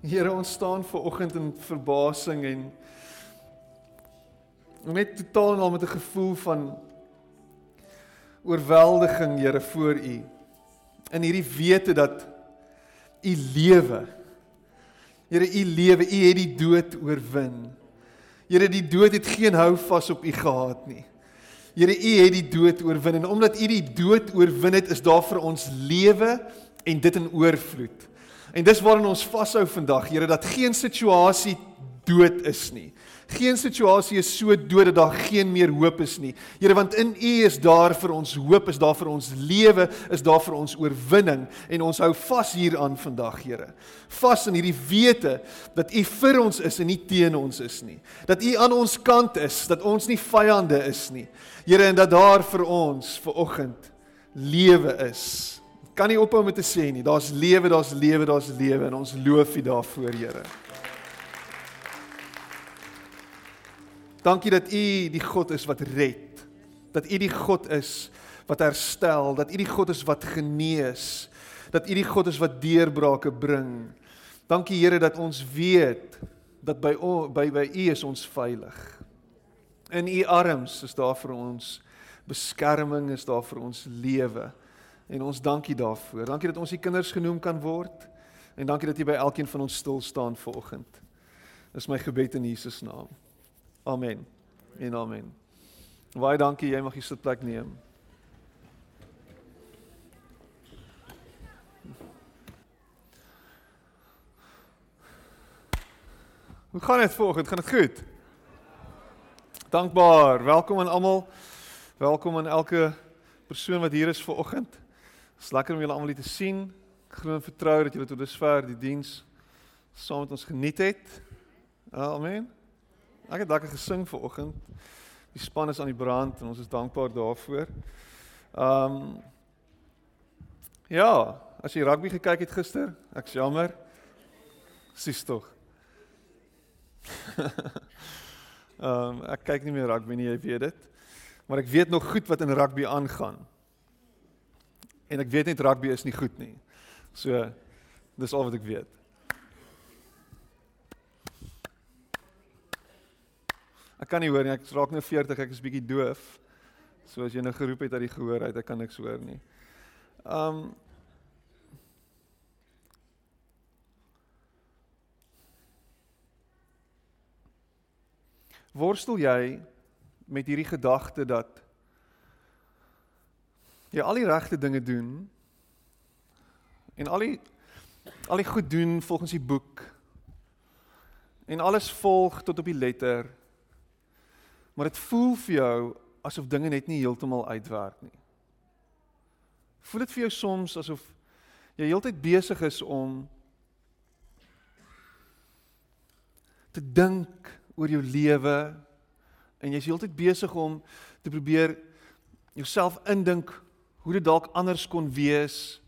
Here, ons staan ver oggend in verbasing en net totaal en al met 'n gevoel van oorweldiging, Here, voor U. In hierdie wete dat U lewe. Here, U lewe, U het die dood oorwin. Here, die dood het geen hou vas op U gehad nie. Here, U het die dood oorwin en omdat U die dood oorwin het, is daar vir ons lewe en dit in oorvloed. En dis waarin ons vashou vandag, Here, dat geen situasie dood is nie. Geen situasie is so dood dat daar geen meer hoop is nie. Here, want in U is daar vir ons hoop, is daar vir ons lewe, is daar vir ons oorwinning en ons hou vas hieraan vandag, Here. Vas in hierdie wete dat U vir ons is en nie teen ons is nie. Dat U aan ons kant is, dat ons nie vyande is nie. Here, en dat daar vir ons ver oggend lewe is kan nie ophou met te sê nie. Daar's lewe, daar's lewe, daar's lewe en ons loof U daarvoor, Here. Dankie dat U die God is wat red. Dat U die God is wat herstel, dat U die God is wat genees, dat U die God is wat deurbrake bring. Dankie Here dat ons weet dat by by by U is ons veilig. In U arms is daar vir ons beskerming, is daar vir ons lewe. En ons dankie daarvoor. Dankie dat ons u kinders genoem kan word. En dankie dat jy by elkeen van ons stil staan vanoggend. Dis my gebed in Jesus naam. Amen. En amen. Baie dankie, jy mag hier sit plek neem. Hoe gaan dit vanoggend? Gaan dit goed? Dankbaar. Welkom aan almal. Welkom aan elke persoon wat hier is vanoggend. Dit is lekker om julle almal te sien. Ek glo en vertrou dat julle tot dusver die diens saam met ons geniet het. Amen. Ek het lekker gesing ver oggend. Die span is aan die brand en ons is dankbaar daarvoor. Ehm um, Ja, as jy rugby gekyk het gister, ek's jammer. Sis tog. Ehm um, ek kyk nie meer rugby nie, jy weet dit. Maar ek weet nog goed wat in rugby aangaan. En ek weet net rugby is nie goed nie. So dis al wat ek weet. Ek kan nie hoor nie, ek raak nou 40, ek is bietjie doof. So as jy nou geroep het uit die gehoor uit, ek kan niks hoor nie. Um Worstel jy met hierdie gedagte dat jy al die regte dinge doen en al die al die goed doen volgens die boek en alles volg tot op die letter maar dit voel vir jou asof dinge net nie heeltemal uitwerk nie. Voel dit vir jou soms asof jy heeltyd besig is om te dink oor jou lewe en jy's heeltyd besig om te probeer jouself indink hoe dit dalk anders kon wees.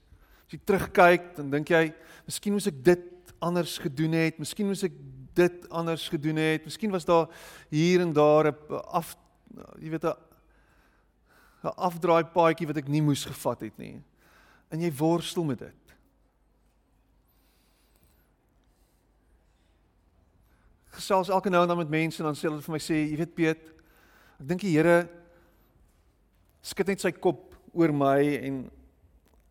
As jy terugkyk, dan dink jy, miskien moes ek dit anders gedoen het, miskien moes ek dit anders gedoen het. Miskien was daar hier en daar 'n af jy weet 'n 'n afdraai paadjie wat ek nie moes gevat het nie. En jy worstel met dit. Gesels elke nou en dan met mense en dan sê hulle vir my sê, jy weet Piet, ek dink die Here skud net sy kop oor my en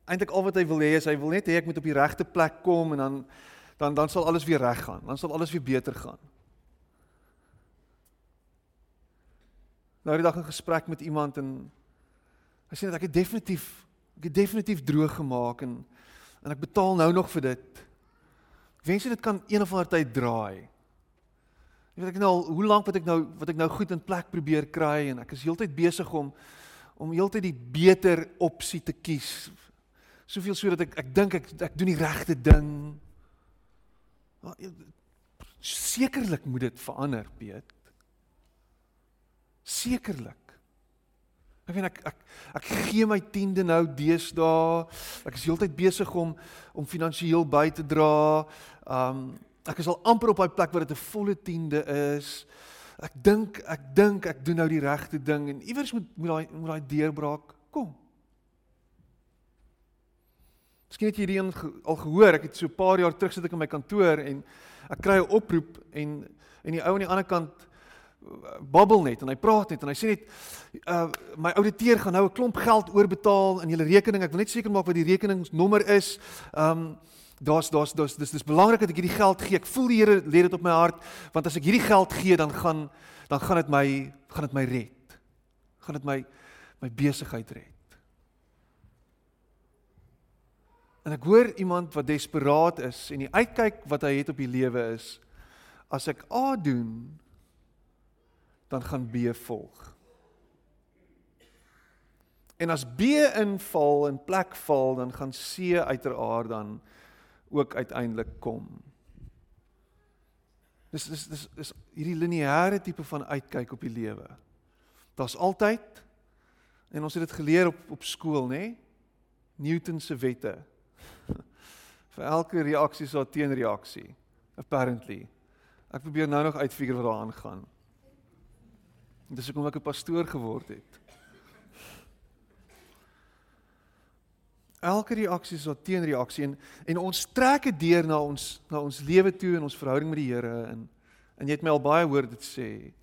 eintlik al wat hy wil hê is hy wil net hê ek moet op die regte plek kom en dan dan dan sal alles weer reg gaan. Dan sal alles weer beter gaan. Nou die dag 'n gesprek met iemand en hy sê net ek het definitief ek het definitief droog gemaak en en ek betaal nou nog vir dit. Ek wens dit kan een of ander tyd draai. Jy weet ek nou al hoe lank wat ek nou wat ek nou goed in plek probeer kry en ek is heeltyd besig om om heeltyd die beter opsie te kies. Soveel sodat ek ek dink ek ek doen die regte ding. Sekerlik moet dit verander, Piet. Sekerlik. Ek weet ek ek ek gee my tiende nou deesdae. Ek is heeltyd besig om om finansiëel by te dra. Um ek is al amper op daai plek waar dit 'n volle tiende is ek dink ek dink ek doen nou die regte ding en iewers moet moet daai moet daai deurbraak kom. Miskien het jy hierdie een al gehoor. Ek het so 'n paar jaar terug sit ek in my kantoor en ek kry 'n oproep en en die ou aan die ander kant babbel net en hy praat net en hy sê net uh my ouditeur gaan nou 'n klomp geld oorbetaal in julle rekening. Ek wil net seker maak wat die rekeningsnommer is. Um daar's daar's daar's dis dis belangrik dat ek hierdie geld gee. Ek voel die Here lê dit op my hart want as ek hierdie geld gee dan gaan dan gaan dit my gaan dit my red. Gaan dit my my besigheid red. En ek hoor iemand wat desperaat is en die uitkyk wat hy het op die lewe is as ek A doen dan gaan B volg. En as B inval in plek val, dan gaan C uiteraard dan ook uiteindelik kom. Dis dis dis is hierdie lineêre tipe van uitkyk op die lewe. Daar's altyd en ons het dit geleer op op skool, nê? Newton se wette. Vir elke reaksie is daar teenreaksie. Apparently. Ek probeer nou nog uitfigure wat daar aangaan. Dis hoekom ek 'n pastoor geword het. Elke reaksie is 'n teenreaksie en en ons trek dit deur na ons na ons lewe toe en ons verhouding met die Here en en jy het my al baie hoor dit sê.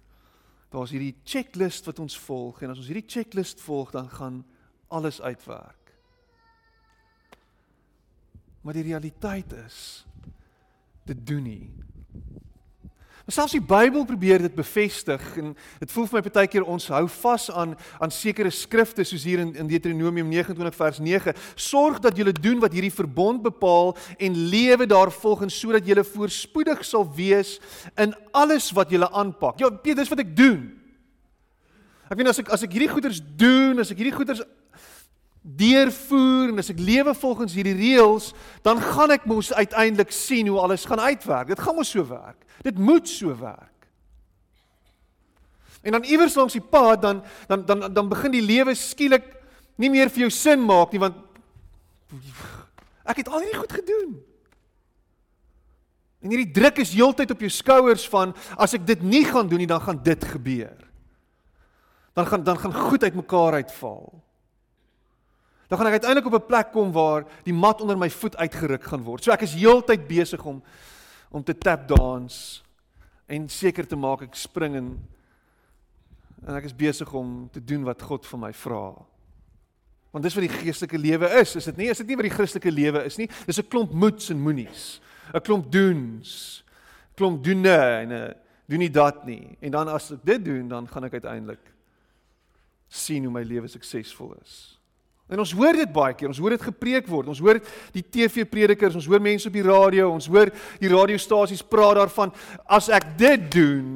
Daar's hierdie checklist wat ons volg en as ons hierdie checklist volg dan gaan alles uitwerk. Maar die realiteit is dit doen nie. Maar selfs die Bybel probeer dit bevestig en dit voel vir my baie keer ons hou vas aan aan sekere skrifte soos hier in, in Deuteronomium 29 vers 9. Sorg dat julle doen wat hierdie verbond bepaal en lewe daarvolgens sodat julle voorspoedig sal wees in alles wat julle aanpak. Ja, dis wat ek doen. Ek weet as ek as ek hierdie goeders doen, as ek hierdie goeders deurvoer en as ek lewe volgens hierdie reëls, dan gaan ek mos uiteindelik sien hoe alles gaan uitwerk. Dit gaan mos so werk. Dit moet so werk. En dan iewers langs die pad dan dan dan dan begin die lewe skielik nie meer vir jou sin maak nie want ek het al hierdie goed gedoen. En hierdie druk is heeltyd op jou skouers van as ek dit nie gaan doen nie dan gaan dit gebeur. Dan gaan dan gaan goed uitmekaar uitval dan gaan ek uiteindelik op 'n plek kom waar die mat onder my voet uitgeruk gaan word. So ek is heeltyd besig om om te tap dance en seker te maak ek spring in en ek is besig om te doen wat God van my vra. Want dis wat die geestelike lewe is, is dit nie? Is dit nie wat die Christelike lewe is nie? Dis 'n klomp moets en moenies. 'n Klomp doens. Klomp doene en 'n doen nie dat nie. En dan as ek dit doen, dan gaan ek uiteindelik sien hoe my lewe suksesvol is. En ons hoor dit baie keer, ons hoor dit gepreek word. Ons hoor die TV-predikers, ons hoor mense op die radio, ons hoor die radiostasies praat daarvan as ek dit doen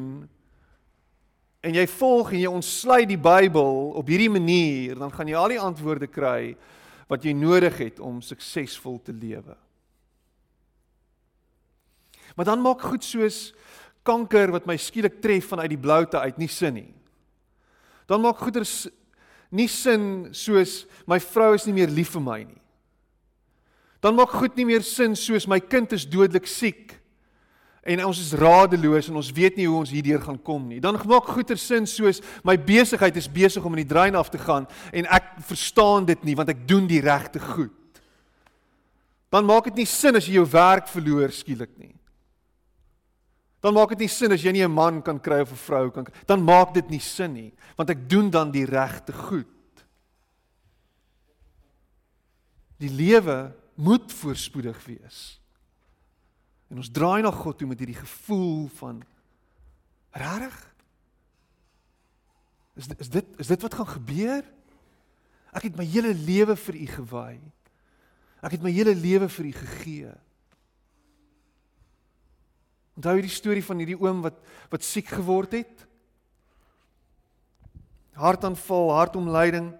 en jy volg en jy ontsluit die Bybel op hierdie manier, dan gaan jy al die antwoorde kry wat jy nodig het om suksesvol te lewe. Maar dan maak goed soos kanker wat my skielik tref vanuit die bloute uit nie sin nie. Dan maak goeders nie sin soos my vrou is nie meer lief vir my nie. Dan maak goed nie meer sin soos my kind is dodelik siek en ons is radeloos en ons weet nie hoe ons hierdeur gaan kom nie. Dan maak goeie sin soos my besigheid is besig om in die drein af te gaan en ek verstaan dit nie want ek doen die regte goed. Dan maak dit nie sin as jy jou werk verloor skielik nie. Dan maak dit nie sin as jy nie 'n man kan kry of 'n vrou kan kry. Dan maak dit nie sin nie, want ek doen dan die regte goed. Die lewe moet voorspoedig wees. En ons draai na God toe met hierdie gevoel van regtig? Is is dit is dit wat gaan gebeur? Ek het my hele lewe vir U gewy. Ek het my hele lewe vir U gegee. Onthou jy die storie van hierdie oom wat wat siek geword het? Hartaanval, hartomleiding,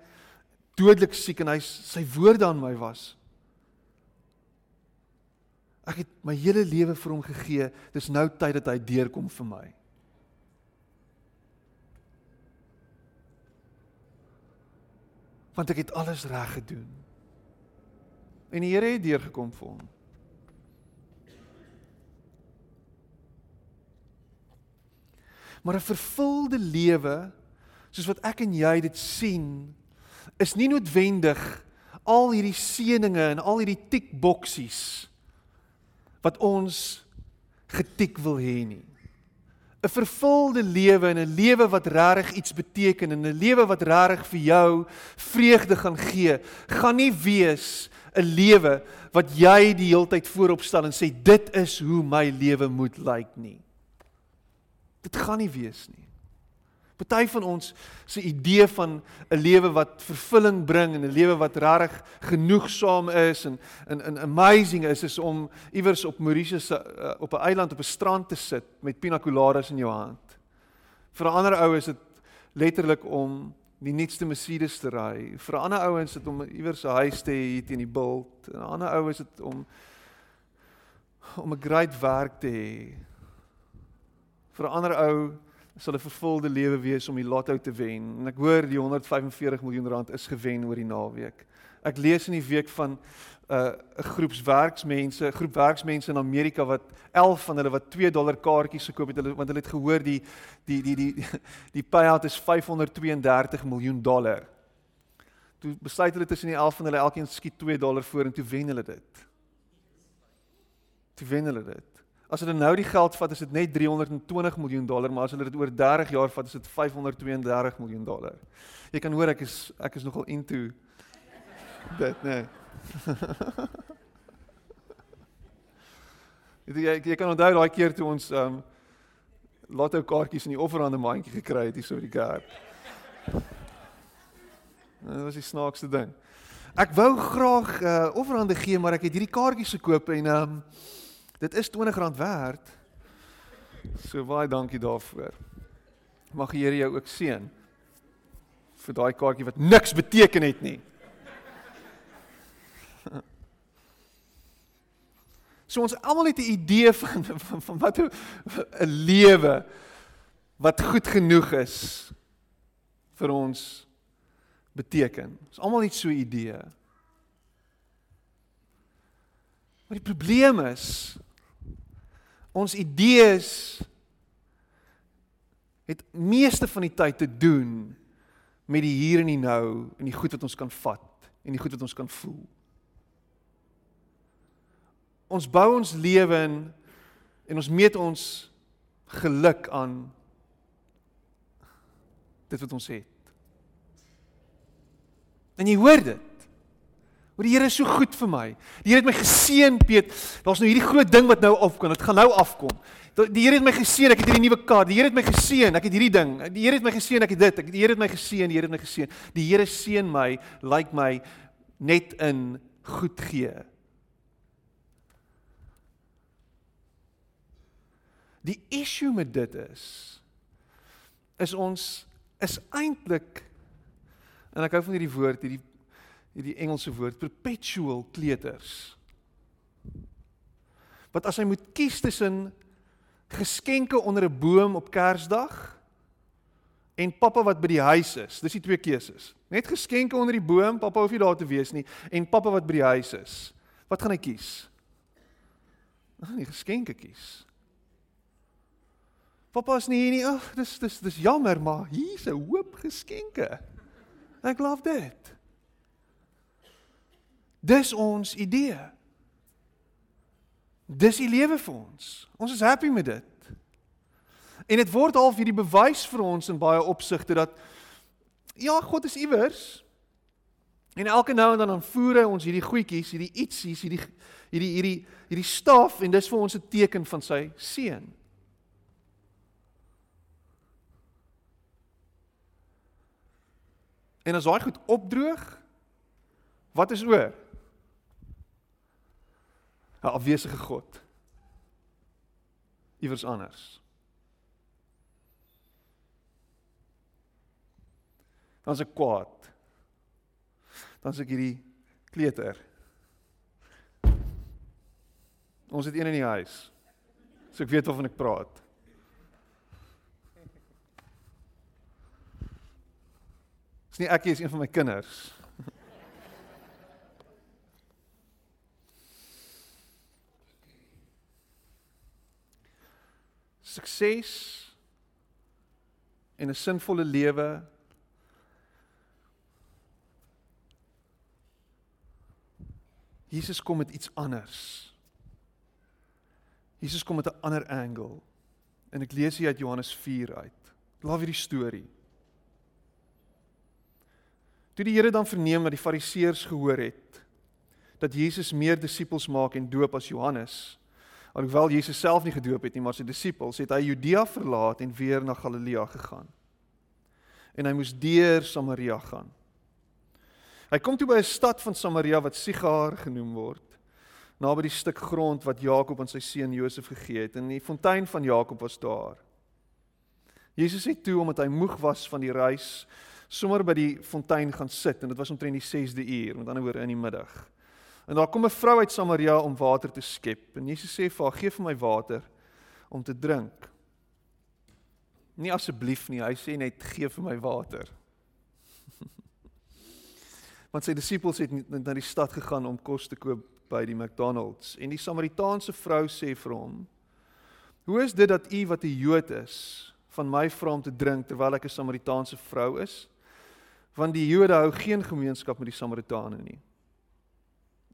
dodelik siek en hy sy woorde aan my was. Ek het my hele lewe vir hom gegee. Dis nou tyd dat hy deurkom vir my. Want ek het alles reg gedoen. En die Here het deurgekom vir hom. Maar 'n vervulde lewe, soos wat ek en jy dit sien, is nie noodwendig al hierdie seëninge en al hierdie tikboksies wat ons getik wil hê nie. 'n Vervulde lewe en 'n lewe wat regtig iets beteken en 'n lewe wat regtig vir jou vreugde gaan gee, gaan nie wees 'n lewe wat jy die heeltyd voorop stel en sê dit is hoe my lewe moet lyk nie. Dit gaan nie wees nie. Party van ons se idee van 'n lewe wat vervulling bring en 'n lewe wat regtig genoegsaam is en in in amazing is is om iewers op Mauritius uh, op 'n eiland op 'n strand te sit met pina coladas in jou hand. Vir 'n ander ou is dit letterlik om die nuutste Mercedes te ry. Vir 'n ander ou is dit om iewers 'n huis te hê hier teen die bult. 'n Ander ou is dit om om 'n great werk te hê. Vir 'n ander ou sal 'n vervulde lewe wees om die lotto te wen. En ek hoor die 145 miljoen rand is gewen oor die naweek. Ek lees in die week van 'n uh, 'n groep werksmense, 'n groep werksmense in Amerika wat 11 van hulle wat 2 dollar kaartjies gekoop het hulle want hulle het gehoor die die die die die payout is 532 miljoen dollar. Toe besluit hulle tussen die 11 van hulle elkeen skiet 2 dollar voor en toe wen hulle dit. Toe wen hulle dit. As hulle nou die geld vat, is dit net 320 miljoen dollar, maar as hulle dit oor 30 jaar vat, is dit 532 miljoen dollar. Jy kan hoor ek is ek is nogal into dit, nee. jy jy kan onthou daai keer toe ons um lotto kaartjies in die offerande mandjie gekry het hier so by die kerk. Dit was die snaakste ding. Ek wou graag uh offerande gee, maar ek het hierdie kaartjies gekoop en um Dit is R20 werd. So baie dankie daarvoor. Mag die Here jou ook seën vir daai kaartjie wat niks beteken het nie. So ons almal het 'n idee van van, van wat 'n lewe wat goed genoeg is vir ons beteken. Ons almal het so 'n idee. Maar die probleem is ons idees het meeste van die tyd te doen met die hier en die nou en die goed wat ons kan vat en die goed wat ons kan voel. Ons bou ons lewe in en ons meet ons geluk aan dit wat ons het. En jy hoor dit. Maar die Here is so goed vir my. Die Here het my geseën, Piet. Daar's nou hierdie groot ding wat nou afkom. Dit gaan nou afkom. Die Here het my geseën. Ek het hierdie nuwe kaart. Die Here het my geseën. Ek het hierdie ding. Die Here het my geseën. Ek het dit. Ek die Here het my geseën. Die Here het my geseën. Die Here seën my, lyk like my net in goed gee. Die issue met dit is is ons is eintlik en ek hou van hierdie woord hierdie hierdie Engelse woord perpetual kleuters. Wat as hy moet kies tussen geskenke onder 'n boom op Kersdag en pappa wat by die huis is. Dis die twee keuses. Net geskenke onder die boom, pappa hoef nie daar te wees nie en pappa wat by die huis is. Wat gaan hy kies? Hy gaan die geskenke kies. Pappa is nie hier nie. Ag, dis dis dis jammer, maar hier's 'n hoop geskenke. Ek glo dit. Dis ons idee. Dis die lewe vir ons. Ons is happy met dit. En dit word half hierdie bewys vir ons in baie opsigte dat ja, God is iewers. En elke nou en dan dan voer hy ons hierdie goedjies, hierdie ietsies, hierdie hierdie hierdie hierdie staf en dis vir ons 'n teken van sy seën. En as daai goed opdroog, wat is oor? 'n afwesige God. Iewers anders. Dan se kwaad. Dan se ek hierdie kleuter. Ons het een in die huis. So ek weet waarvan ek praat. Dis nie ek nie, is een van my kinders. Sukses en 'n sinvolle lewe Jesus kom met iets anders. Jesus kom met 'n ander angle. En ek lees hier uit Johannes 4 uit. Laat weer die storie. Toe die Here dan verneem dat die Fariseërs gehoor het dat Jesus meer disippels maak en doop as Johannes, alhoewel Jesus self nie gedoop het nie, maar sy disippels, het hy Judea verlaat en weer na Galilea gegaan. En hy moes deur Samaria gaan. Hy kom toe by 'n stad van Samaria wat Sigar genoem word, naby die stuk grond wat Jakob aan sy seun Josef gegee het en die fontein van Jakob was daar. Jesus het toe omdat hy moeg was van die reis sommer by die fontein gaan sit en dit was omtrent die 6de uur, met ander woorde in die middag. En daar kom 'n vrou uit Samaria om water te skep en Jesus sê vir haar: "Gee vir my water om te drink." Nie asseblief nie, hy sê net: "Gee vir my water." Want sy disippels het na die stad gegaan om kos te koop by die McDonald's en die Samaritaanse vrou sê vir hom: "Hoe is dit dat u wat 'n Jood is, van my vra om te drink terwyl ek 'n Samaritaanse vrou is?" want die Jode hou geen gemeenskap met die Samaritane nie.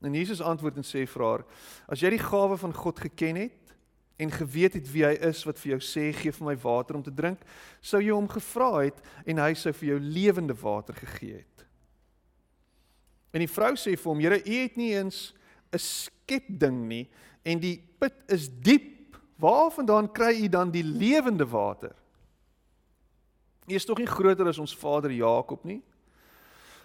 En Jesus antwoord en sê vir haar: As jy die gawe van God geken het en geweet het wie hy is wat vir jou sê gee vir my water om te drink, sou jy hom gevra het en hy sou vir jou lewende water gegee het. En die vrou sê vir hom: Here, u het nie eens 'n skepding nie en die put is diep. Waarvandaan kry u dan die lewende water? U is tog nie groter as ons vader Jakob nie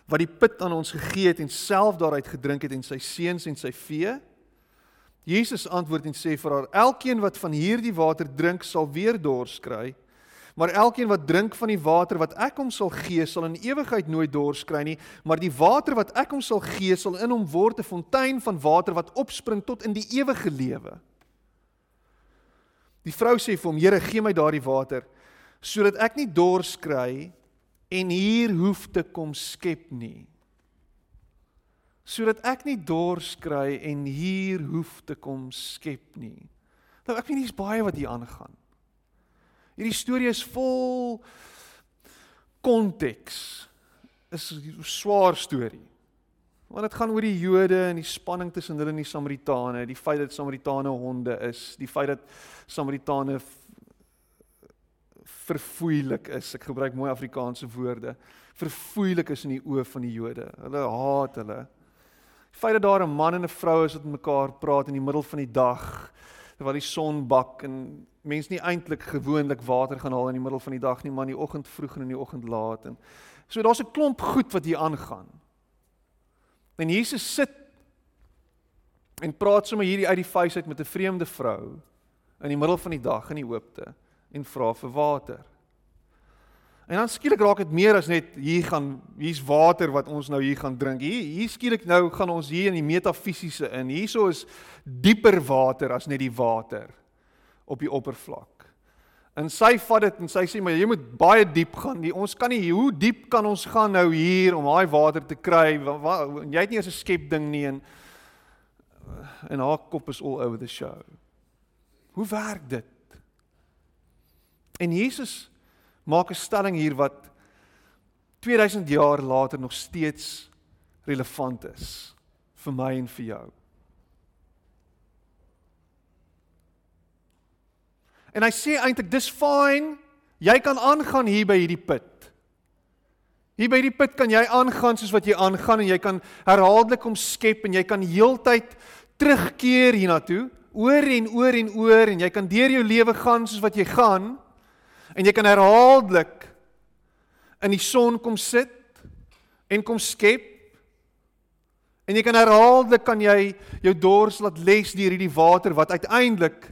wat die put aan ons gegee het en self daaruit gedrink het en sy seuns en sy vee. Jesus antwoord en sê vir haar: Elkeen wat van hierdie water drink, sal weer dors kry. Maar elkeen wat drink van die water wat ek hom sal gee, sal in ewigheid nooit dors kry nie, maar die water wat ek hom sal gee, sal in hom word 'n fontein van water wat opspring tot in die ewige lewe. Die vrou sê vir hom: Here, gee my daardie water sodat ek nie dors kry en hier hoef te kom skep nie. Sodat ek nie dors kry en hier hoef te kom skep nie. Nou ek weet nie is baie wat hier aangaan. Hierdie storie is vol konteks. Is 'n swaar storie. Want dit gaan oor die Jode en die spanning tussen hulle en die Samaritane, die feit dat Samaritane honde is, die feit dat Samaritane verfoeilik is. Ek gebruik mooi Afrikaanse woorde. Verfoeilik is in die oë van die Jode. Hulle haat hulle. Die feit dat daar 'n man en 'n vrou is wat met mekaar praat in die middel van die dag terwyl die son bak en mense nie eintlik gewoonlik water gaan haal in die middel van die dag nie, maar in die oggend vroeg en in die oggend laat en so daar's 'n klomp goed wat hier aangaan. En Jesus sit en praat sommer hierdie uit die vuis uit met 'n vreemde vrou in die middel van die dag in die hoopte en vra vir water. En dan skielik raak dit meer as net hier gaan hier's water wat ons nou hier gaan drink. Hier hier skielik nou gaan ons hier in die metafisiese in. Hierso is dieper water as net die water op die oppervlak. En sy vat dit en sy sê maar jy moet baie diep gaan. Die, ons kan nie hoe diep kan ons gaan nou hier om daai water te kry? Jy het nie eens 'n skep ding nie en en haar kop is all over the show. Hoe werk dit? En Jesus maak 'n stelling hier wat 2000 jaar later nog steeds relevant is vir my en vir jou. En hy sê eintlik dis fyn, jy kan aangaan hier by hierdie put. Hier by hierdie put kan jy aangaan soos wat jy aangaan en jy kan herhaaldelik omskep en jy kan heeltyd terugkeer hiernatoe, oor en oor en oor en jy kan deur jou lewe gaan soos wat jy gaan. En jy kan herhaaldelik in die son kom sit en kom skep. En jy kan herhaaldelik kan jy jou dors laat les deur hierdie water wat uiteindelik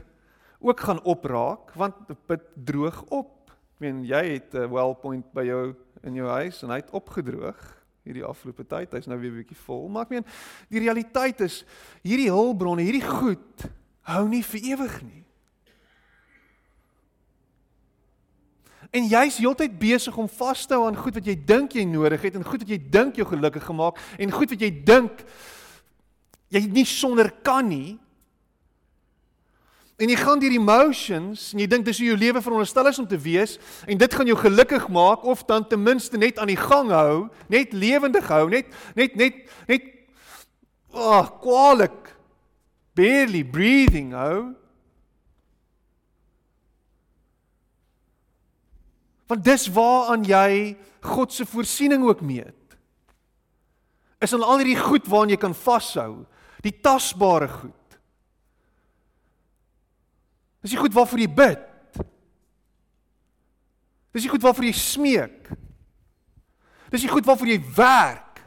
ook gaan opraak want dit droog op. Ek meen jy het 'n well point by jou in jou huis en hy het opgedroog hierdie afgelope tyd. Hy's nou weer 'n bietjie vol. Maar ek meen die realiteit is hierdie hulpbronne, hierdie goed hou nie vir ewig nie. En jy's heeltyd besig om vas te hou aan goed wat jy dink jy nodig het en goed wat jy dink jou gelukkig gemaak en goed wat jy dink jy nie sonder kan nie. En jy gaan deur emotions en jy dink dis hoe jou lewe veronderstel is om te wees en dit gaan jou gelukkig maak of dan ten minste net aan die gang hou, net lewendig hou, net net net net ag oh, kwalik. Barely breathing, ou. Want dis waaraan jy God se voorsiening ook meet. Is aan al hierdie goed waaraan jy kan vashou, die tasbare goed. Dis die goed waarvoor jy bid. Dis die goed waarvoor jy smeek. Dis die goed waarvoor jy werk.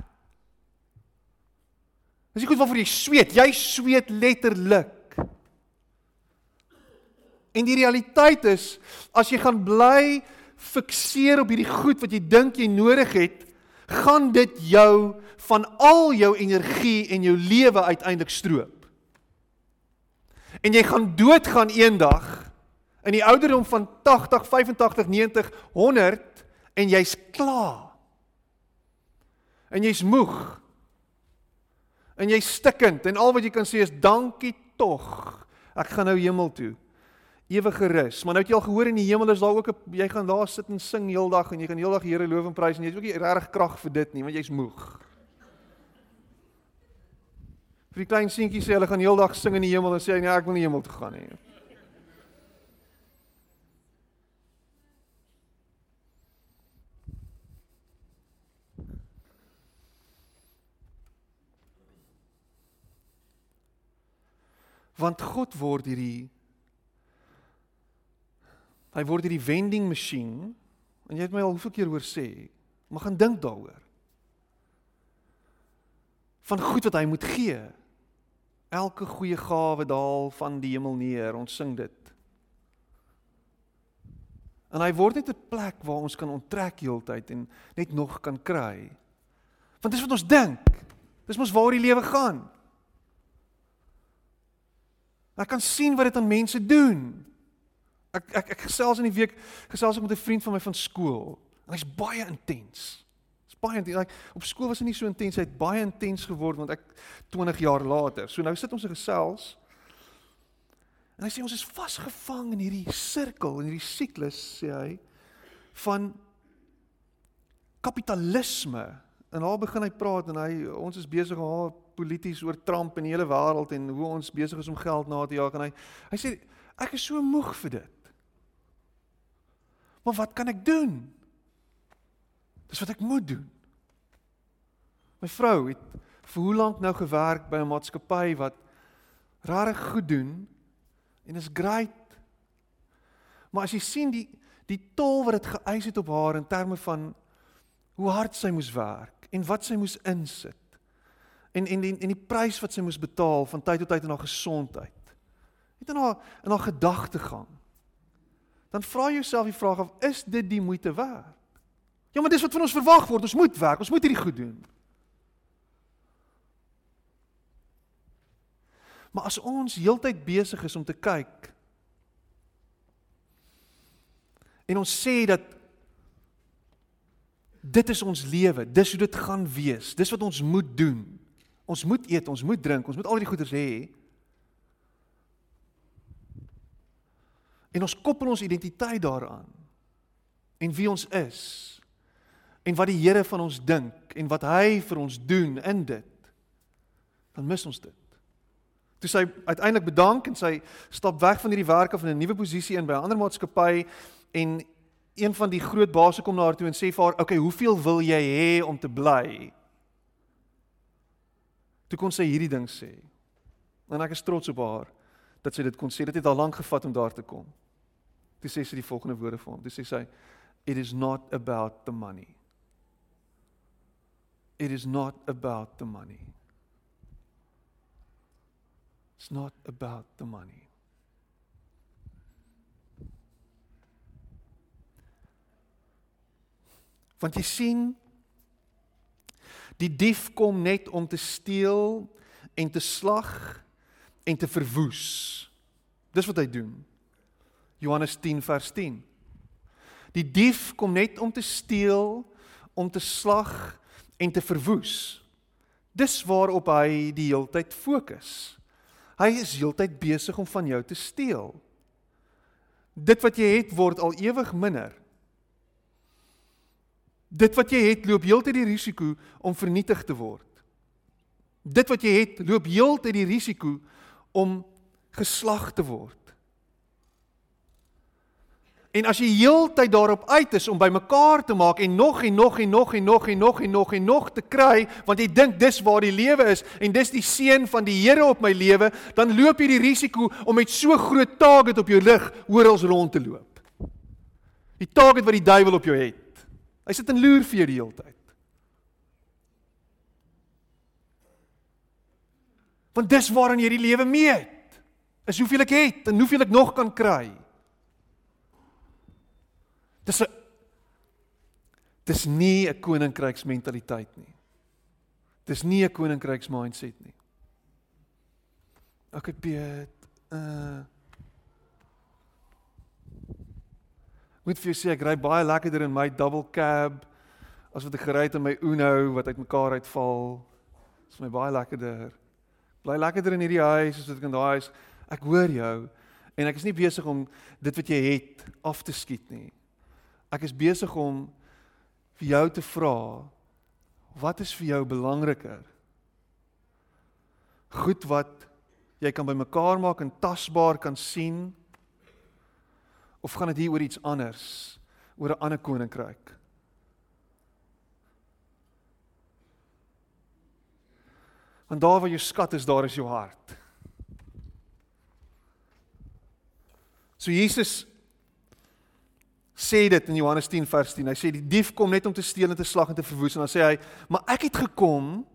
Dis die goed waarvoor jy sweet. Jy sweet letterlik. En die realiteit is as jy gaan bly fikseer op hierdie goed wat jy dink jy nodig het, gaan dit jou van al jou energie en jou lewe uiteindelik stroop. En jy gaan doodgaan eendag in die ouderdom van 80, 85, 90, 100 en jy's klaar. En jy's moeg. En jy's stikkend en al wat jy kan sê is dankie tog. Ek gaan nou hemel toe ewige rus. Maar nou het jy al gehoor in die hemel is daar ook 'n jy gaan daar sit en sing heeldag en jy gaan heeldag die Here loof en prys en jy het ook nie regtig krag vir dit nie want jy's moeg. Vir die klein seentjie sê hulle gaan heeldag sing in die hemel en sê hy nee ek wil nie hemel toe gaan nie. Want God word hierdie Hy word hierdie vending masjien en jy het my al hoeveel keer hoor sê, maar gaan dink daaroor. Van goed wat hy moet gee. Elke goeie gawe daal van die hemel neer, ons sing dit. En hy word net 'n plek waar ons kan onttrek heeltyd en net nog kan kry. Want dis wat ons dink. Dis mos waar die lewe gaan. Ek kan sien wat dit aan mense doen. Ek ek ek gesels in die week gesels ek met 'n vriend van my van skool. En hy's baie intens. Dit's baie intens. Like, op skool was hy nie so intens, hy het baie intens geword want ek 20 jaar later. So nou sit ons in gesels. En hy sê ons is vasgevang in hierdie sirkel, in hierdie siklus, sê hy, van kapitalisme. En daar begin hy praat en hy ons is besig om polities oor Trump en die hele wêreld en hoe ons besig is om geld na te jaag en hy hy sê ek is so moeg vir dit. Maar wat kan ek doen? Dis wat ek moet doen. My vrou het vir hoe lank nou gewerk by 'n maatskappy wat rarig goed doen en is great. Maar as jy sien die die tol wat dit geëis het op haar in terme van hoe hard sy moes werk en wat sy moes insit. En en en, en die prys wat sy moes betaal van tyd tot tyd in haar gesondheid. Het in haar in haar gedagtegang dan vra jouself die vraag of is dit die moeite werd? Ja, maar dis wat van ons verwag word. Ons moet werk, ons moet hierdie goed doen. Maar as ons heeltyd besig is om te kyk en ons sê dat dit is ons lewe, dis hoe dit gaan wees. Dis wat ons moet doen. Ons moet eet, ons moet drink, ons moet al die goeders hê. En ons koppel ons identiteit daaraan. En wie ons is. En wat die Here van ons dink en wat hy vir ons doen in dit. Dan mis ons dit. Toe sy uiteindelik bedank en sy stap weg van hierdie werk af in 'n nuwe posisie in by 'n ander maatskappy en een van die groot baase kom na haar toe en sê vir haar, "Oké, okay, hoeveel wil jy hê om te bly?" Toe kon sy hierdie ding sê. En ek is trots op haar dat sy dit kon sê. Dit het al lank gevat om daar te kom. Toe sê sy die volgende woorde vir hom. Toe sê sy it is not about the money. It is not about the money. It's not about the money. Want jy sien die dief kom net om te steel en te slag en te verwoes. Dis wat hy doen. Johannes 10 vers 10. Die dief kom net om te steel, om te slag en te verwoes. Dis waarop hy die heeltyd fokus. Hy is heeltyd besig om van jou te steel. Dit wat jy het word al ewig minder. Dit wat jy het loop heeltyd die risiko om vernietig te word. Dit wat jy het, loop heeltyd die risiko om geslag te word. En as jy heeltyd daarop uit is om bymekaar te maak en nog en nog en nog en nog en nog en nog en nog te kry, want jy dink dis waar die lewe is en dis die seën van die Here op my lewe, dan loop jy die risiko om met so groot target op jou lig oral rond te loop. Die target wat die duiwel op jou het. Hy sit en loer vir jou die hele tyd. Want dis waaraan jy die lewe meet. Is hoeveel ek het en hoeveel ek nog kan kry. Dis 'n Dis nie 'n koninkryksmentaliteit nie. Dis nie 'n koninkryks mindset nie. Okay, Piet. Uh Moet vir jou sê ek ry baie lekkerder in my double cab as wat ek gery het in my Uno wat uitmekaar uitval. Dis my baie lekkerder. Bly lekkerder in hierdie huis as wat ek in daai huis. Ek hoor jou en ek is nie besig om dit wat jy het af te skiet nie. Ek is besig om vir jou te vra wat is vir jou belangriker? Goed wat jy kan bymekaar maak en tasbaar kan sien of gaan dit hier oor iets anders, oor 'n ander koninkryk? Want daar waar jou skat is, daar is jou hart. So Jesus sê dit in Johannes 10 vers 10. Hy sê die dief kom net om te steel en te slag en te verwoes en dan sê hy, "Maar ek het gekom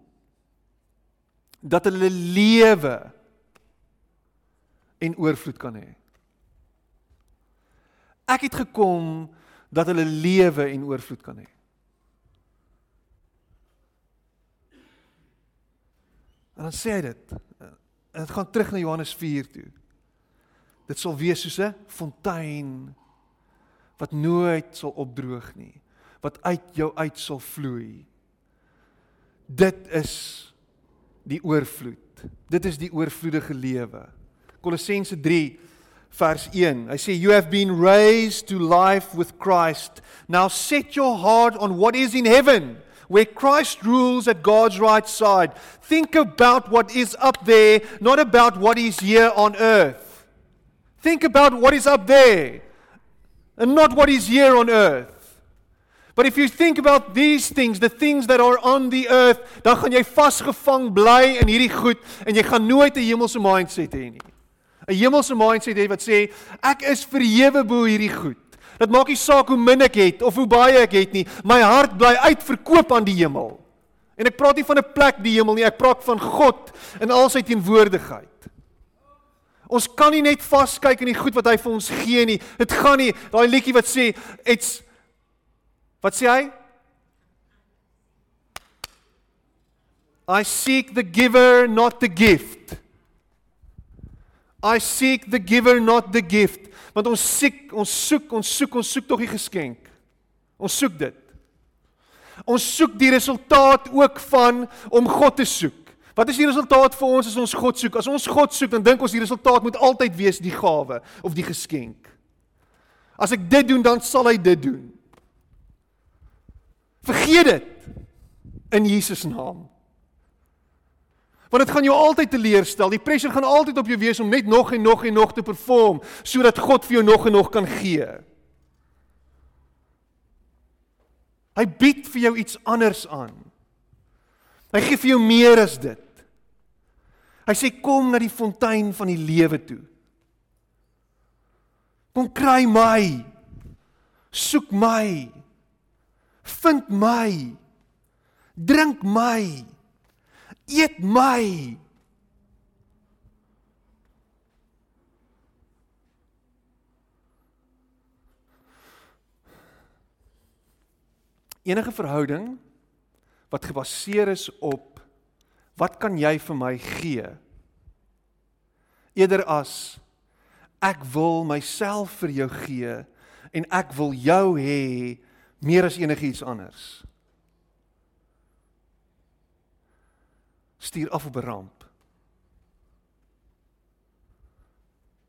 dat hulle lewe en oorvloed kan hê." Ek het gekom dat hulle lewe en oorvloed kan hê. En dan sê hy dit. En dit gaan terug na Johannes 4 toe. Dit sal wees soos 'n fontein wat nooit sal opdroog nie, wat uit jou uit sal vloei. Dit is die oorvloed. Dit is die oorvloedige lewe. Kolossense 3 vers 1. Hy sê you have been raised to life with Christ. Now set your heart on what is in heaven where Christ rules at God's right side. Think about what is up there, not about what is here on earth. Think about what is up there and not what is here on earth. But if you think about these things, the things that are on the earth, dan gaan jy vasgevang bly in hierdie goed en jy gaan nooit 'n hemelse mindset hê nie. 'n Hemelse mindset hê wat sê ek is verhewe bo hierdie goed. Dit maak nie saak hoe min ek het of hoe baie ek het nie, my hart bly uitverkoop aan die hemel. En ek praat nie van 'n plek die hemel nie, ek praat van God in al sy teenwoordigheid. Ons kan nie net vaskyk in die goed wat hy vir ons gee nie. Dit gaan nie. Daai liedjie wat sê it's Wat sê hy? I seek the giver not the gift. I seek the giver not the gift. Want ons soek, ons soek, ons soek, ons soek tog die geskenk. Ons soek dit. Ons soek die resultaat ook van om God te soek. Wat is die resultaat vir ons as ons God soek? As ons God soek, dan dink ons die resultaat moet altyd wees die gawe of die geskenk. As ek dit doen, dan sal hy dit doen. Vergeet dit in Jesus naam. Want dit gaan jou altyd teleurstel. Die pressure gaan altyd op jou wees om net nog en nog en nog te perform sodat God vir jou nog en nog kan gee. Hy bied vir jou iets anders aan. Hy gee vir jou meer as dit. Hy sê kom na die fontein van die lewe toe. Kom kry my. Soek my. Vind my. Drink my. Eet my. Enige verhouding wat gebaseer is op wat kan jy vir my gee? Eerder as ek wil myself vir jou gee en ek wil jou hê meer as enigiets anders. Stuur af op 'n ramp.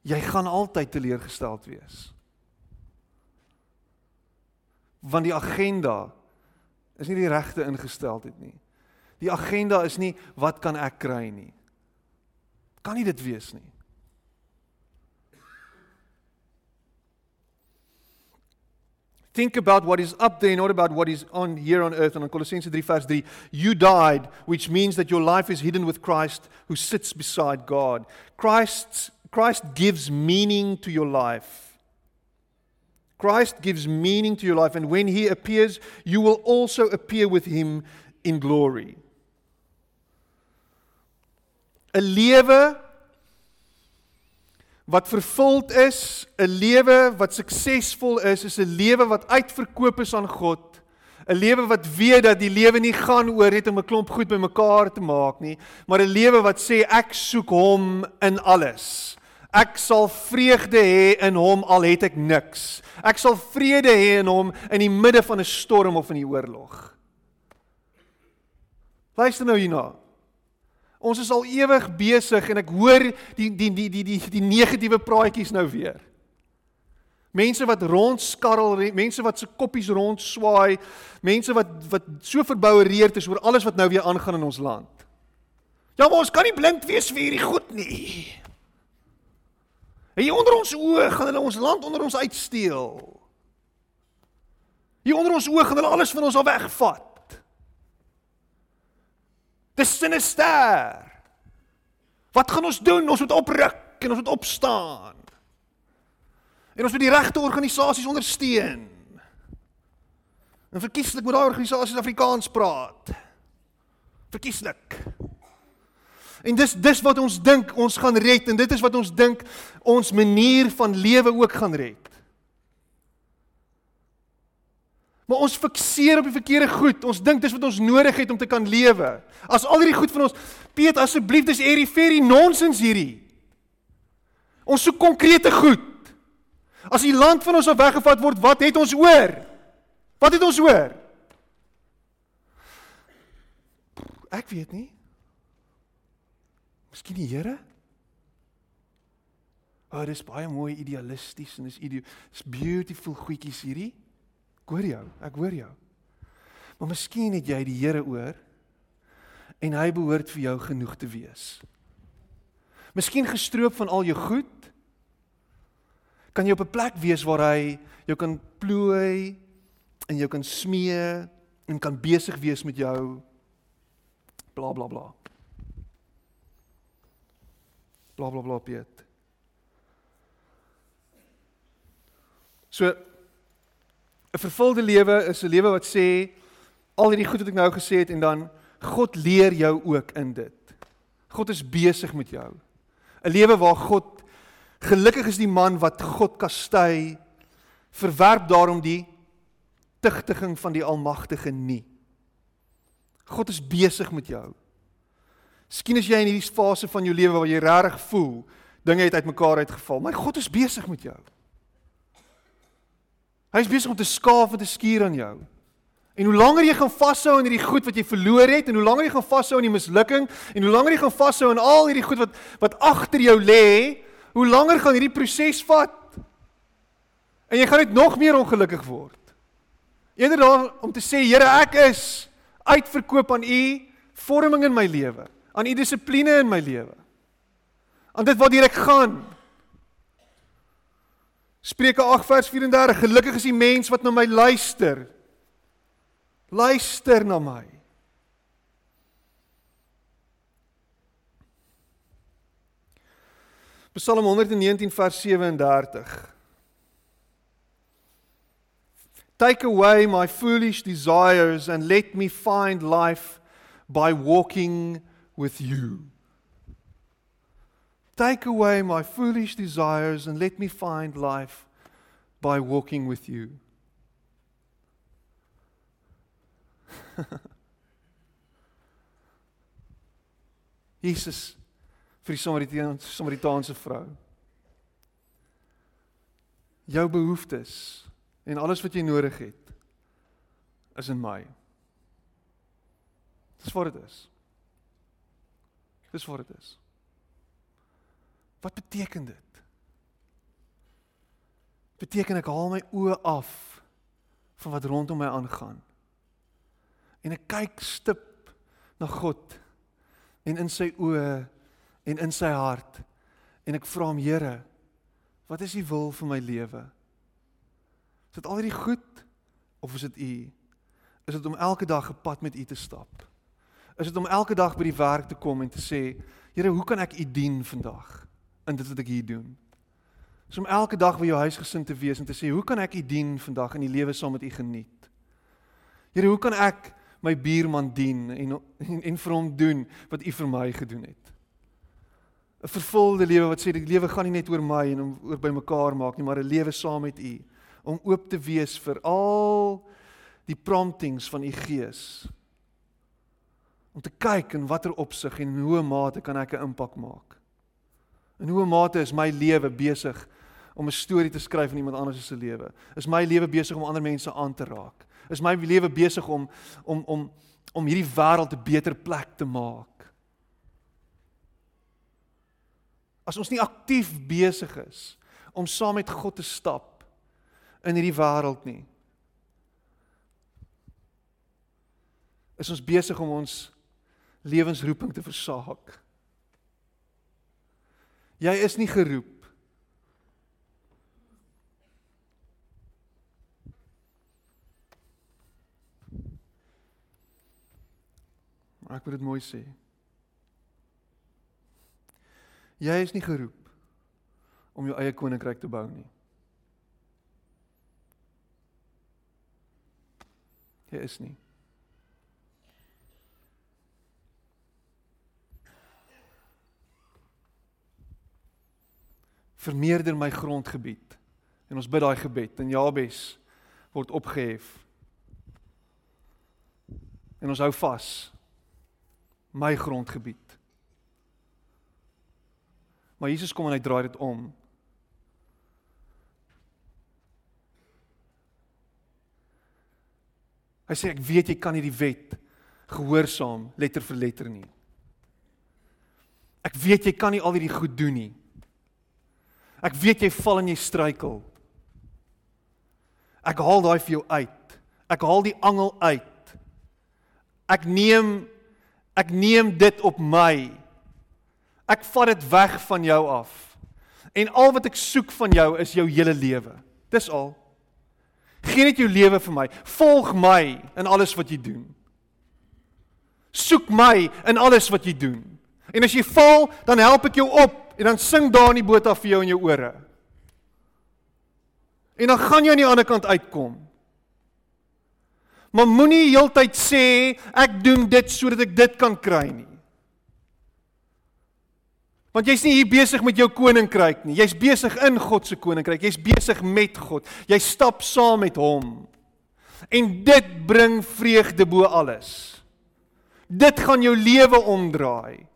Jy gaan altyd teleurgesteld wees. Want die agenda is nie die regte ingesteldheid nie. Die agenda is nie wat kan ek kry nie. Kan nie dit wees nie. Think about what is up there, not about what is on here on earth. And in Colossians 3, verse 3, you died, which means that your life is hidden with Christ who sits beside God. Christ's, Christ gives meaning to your life. Christ gives meaning to your life, and when He appears, you will also appear with Him in glory. A lewe wat vervuld is, 'n lewe wat suksesvol is, is 'n lewe wat uitverkoop is aan God. 'n Lewe wat weet dat die lewe nie gaan oor net om 'n klomp goed bymekaar te maak nie, maar 'n lewe wat sê ek soek hom in alles. Ek sal vreugde hê in hom al het ek niks. Ek sal vrede hê in hom in die midde van 'n storm of in die oorlog. Luister nou hierna. Ons is al ewig besig en ek hoor die die die die die die negatiewe praatjies nou weer. Mense wat rondskarrel, mense wat se koppies rondswaai, mense wat wat so verboureerd is oor alles wat nou weer aangaan in ons land. Ja, maar ons kan nie blind wees vir hierdie goed nie. Hier onder ons oë gaan hulle ons land onder ons uitsteel. Hier onder ons oë gaan hulle alles van ons al wegvat. Dis sinister. Wat gaan ons doen? Ons moet opruk en ons moet opstaan. En ons moet die regte organisasies ondersteun. En verkieslik moet daai organisasies Afrikaans praat. Verkieslik. En dis dis wat ons dink ons gaan red en dit is wat ons dink ons manier van lewe ook gaan red. Maar ons fikseer op die verkeerde goed. Ons dink dis wat ons nodig het om te kan lewe. As al hierdie goed van ons, Piet, asseblief, dis eriferie nonsens hierdie. Ons soek konkrete goed. As die land van ons af weggevat word, wat het ons oor? Wat het ons oor? Ek weet nie. Miskien die Here? Oh, dis baie mooi idealisties en dis ideo, dis beautiful goedjies hierdie. Ek hoor jou, ek hoor jou. Maar miskien het jy die Here oor en hy behoort vir jou genoeg te wees. Miskien gestroop van al jou goed kan jy op 'n plek wees waar hy jou kan plooi en jou kan smee en kan besig wees met jou bla bla bla. Bla bla bla Piet. So 'n vervulde lewe is 'n lewe wat sê al hierdie goed wat ek nou gesê het en dan God leer jou ook in dit. God is besig met jou. 'n Lewe waar God gelukkig is die man wat God kastei verwerp daarom die tigtiging van die almagtige nie. God is besig met jou. Miskien is jy in hierdie fase van jou lewe waar jy regtig voel dinge het uitmekaar uitgeval, maar God is besig met jou. Hy is besig om te skaaf en te skuur aan jou. En hoe langer jy gaan vashou aan hierdie goed wat jy verloor het en hoe langer jy gaan vashou aan die mislukking en hoe langer jy gaan vashou aan al hierdie goed wat wat agter jou lê, hoe langer gaan hierdie proses vat. En jy gaan net nog meer ongelukkig word. Eerder daar om te sê Here, ek is uitverkoop aan U vorming in my lewe, aan U dissipline in my lewe. Aan dit hier ek gaan. Spreuke 8 vers 34 Gelukkig is die mens wat na my luister. Luister na my. Psalm 119 vers 37 Take away my foolish desires and let me find life by walking with you. Take away my foolish desires and let me find life by walking with you. Jesus vir die Samaritaanse Samaritaanse vrou. Jou behoeftes en alles wat jy nodig het is in my. Dis wat dit is. Dis wat dit is. Wat beteken dit? Beteken ek haal my oë af van wat rondom my aangaan. En ek kyk stip na God en in sy oë en in sy hart en ek vra hom Here, wat is u wil vir my lewe? Is dit al hierdie goed of is dit u? Is dit om elke dag 'n pad met u te stap? Is dit om elke dag by die werk te kom en te sê, Here, hoe kan ek u dien vandag in dit wat ek hier doen? Is om elke dag by jou huisgesin te wees en te sê, hoe kan ek u dien vandag in die lewe saam met u geniet? Here, hoe kan ek my buurman dien en en, en vir hom doen wat u vir my gedoen het? 'n Vervulde lewe wat sê die lewe gaan nie net oor my en om oor by mekaar maak nie, maar 'n lewe saam met u om oop te wees vir al die promptings van u gees om te kyk in watter opsig en in hoe mate kan ek 'n impak maak. In hoe mate is my lewe besig om 'n storie te skryf van iemand anders se lewe? Is my lewe besig om ander mense aan te raak? Is my lewe besig om om om om hierdie wêreld 'n beter plek te maak? As ons nie aktief besig is om saam met God te stap in hierdie wêreld nie, is ons besig om ons lewensroeping te versaak. Jy is nie geroep Maar ek wil dit mooi sê. Jy is nie geroep om jou eie koninkryk te bou nie. Jy is nie. Vermeerder my grondgebied. En ons bid daai gebed en Jabes word opgehef. En ons hou vas. My grondgebied. Maar Jesus kom en hy draai dit om. Hy sê ek weet jy kan nie die wet gehoorsaam letter vir letter nie. Ek weet jy kan nie al hierdie goed doen nie. Ek weet jy val en jy struikel. Ek haal daai vir jou uit. Ek haal die angel uit. Ek neem ek neem dit op my. Ek vat dit weg van jou af. En al wat ek soek van jou is jou hele lewe. Dis al. Geen net jou lewe vir my. Volg my in alles wat jy doen. Soek my in alles wat jy doen. En as jy val, dan help ek jou op en dan sing daar in die boot af vir jou in jou ore. En dan gaan jy aan die ander kant uitkom. Maar moenie heeltyd sê ek doen dit sodat ek dit kan kry nie. Want jy's nie hier besig met jou koninkryk nie. Jy's besig in God se koninkryk. Jy's besig met God. Jy stap saam met hom. En dit bring vreugde bo alles. Dit gaan jou lewe omdraai.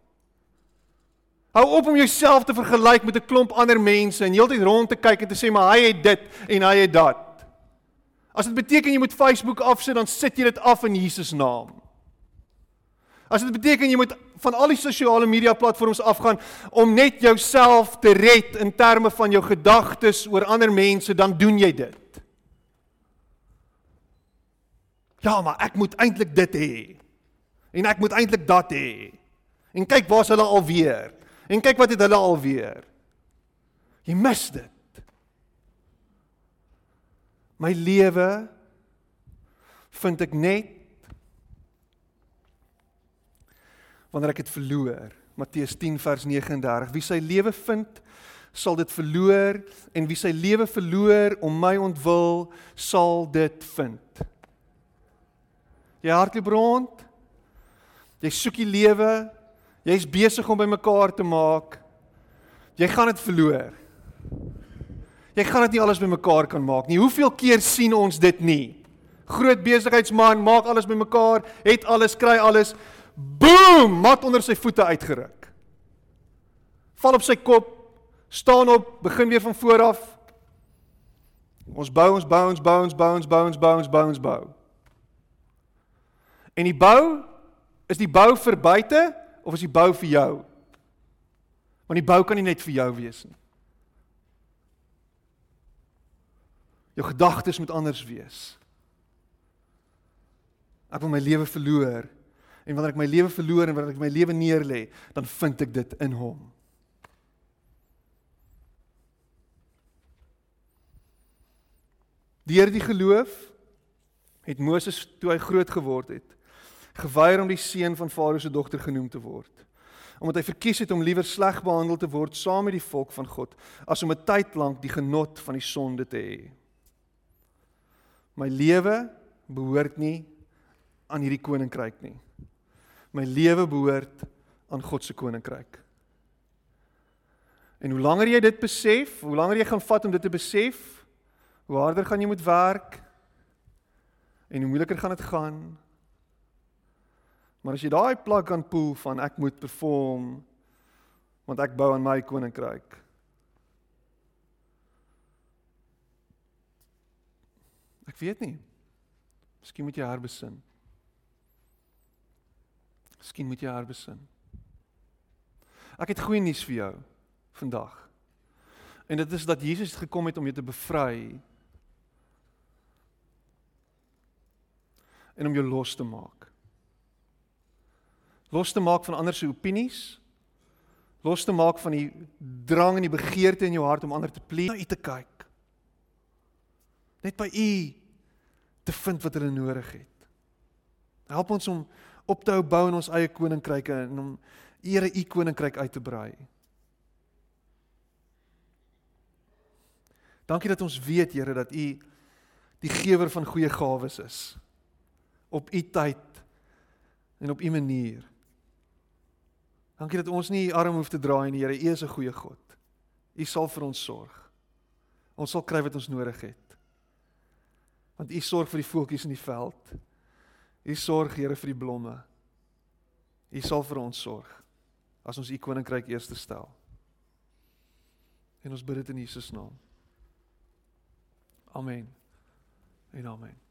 Hou op om jouself te vergelyk met 'n klomp ander mense en heeltyd rond te kyk en te sê maar hy het dit en hy het dat. As dit beteken jy moet Facebook afsit, dan sit jy dit af in Jesus naam. As dit beteken jy moet van al die sosiale media platforms afgaan om net jouself te red in terme van jou gedagtes oor ander mense, dan doen jy dit. Ja, maar ek moet eintlik dit hê. En ek moet eintlik dat hê. En kyk waar's hulle alweer. En kyk wat het hulle alweer. Jy mis dit. My lewe vind ek net wanneer ek dit verloor. Matteus 10 vers 39. Wie sy lewe vind, sal dit verloor en wie sy lewe verloor om my ontwil, sal dit vind. Jy hardloop rond. Jy soek die lewe, Jy's besig om bymekaar te maak. Jy gaan dit verloor. Jy gaan dit nie alles bymekaar kan maak nie. Hoeveel keer sien ons dit nie? Groot besigheidsman maak alles bymekaar, het alles, kry alles. Boom, mat onder sy voete uitgeruk. Val op sy kop, staan op, begin weer van voor af. Ons bou, ons bou, ons bou, ons bou, ons bou, ons bou, ons bou, ons bou. En die bou is die bou vir buite of is die bou vir jou? Want die bou kan nie net vir jou wees nie. Jou gedagtes moet anders wees. Ek wil my lewe verloor En wanneer ek my lewe verloor en wanneer ek my lewe neerlê, dan vind ek dit in hom. Deur die geloof het Moses toe hy groot geword het, geweier om die seun van Farao se dogter genoem te word. Omdat hy verkies het om liewer sleg behandel te word saam met die volk van God as om 'n tyd lank die genot van die sonde te hê. My lewe behoort nie aan hierdie koninkryk nie. My lewe behoort aan God se koninkryk. En hoe langer jy dit besef, hoe langer jy gaan vat om dit te besef, hoe harder gaan jy moet werk en hoe moeiliker gaan dit gaan. Maar as jy daai plak kan poel van ek moet perform want ek bou aan my koninkryk. Ek weet nie. Miskien moet jy herbesin. Miskien moet jy herbesin. Ek het goeie nuus vir jou vandag. En dit is dat Jesus gekom het om jou te bevry en om jou los te maak. Los te maak van ander se opinies. Los te maak van die drang en die begeerte in jou hart om ander te pleeg, na u te kyk. Net by u te vind wat hulle nodig het. Help ons om op te hou bou in ons eie koninkryke en om ere u koninkryk uit te brei. Dankie dat ons weet Here dat u die gewer van goeie gawes is op u tyd en op u manier. Dankie dat ons nie arm hoef te draai nie, Here. U is 'n goeie God. U sal vir ons sorg. Ons sal kry wat ons nodig het. Want u sorg vir die voeltjies in die veld. U sorg, Here, vir die blomme. U sal vir ons sorg as ons u koninkryk eers stel. En ons bid dit in Jesus naam. Amen. En amen.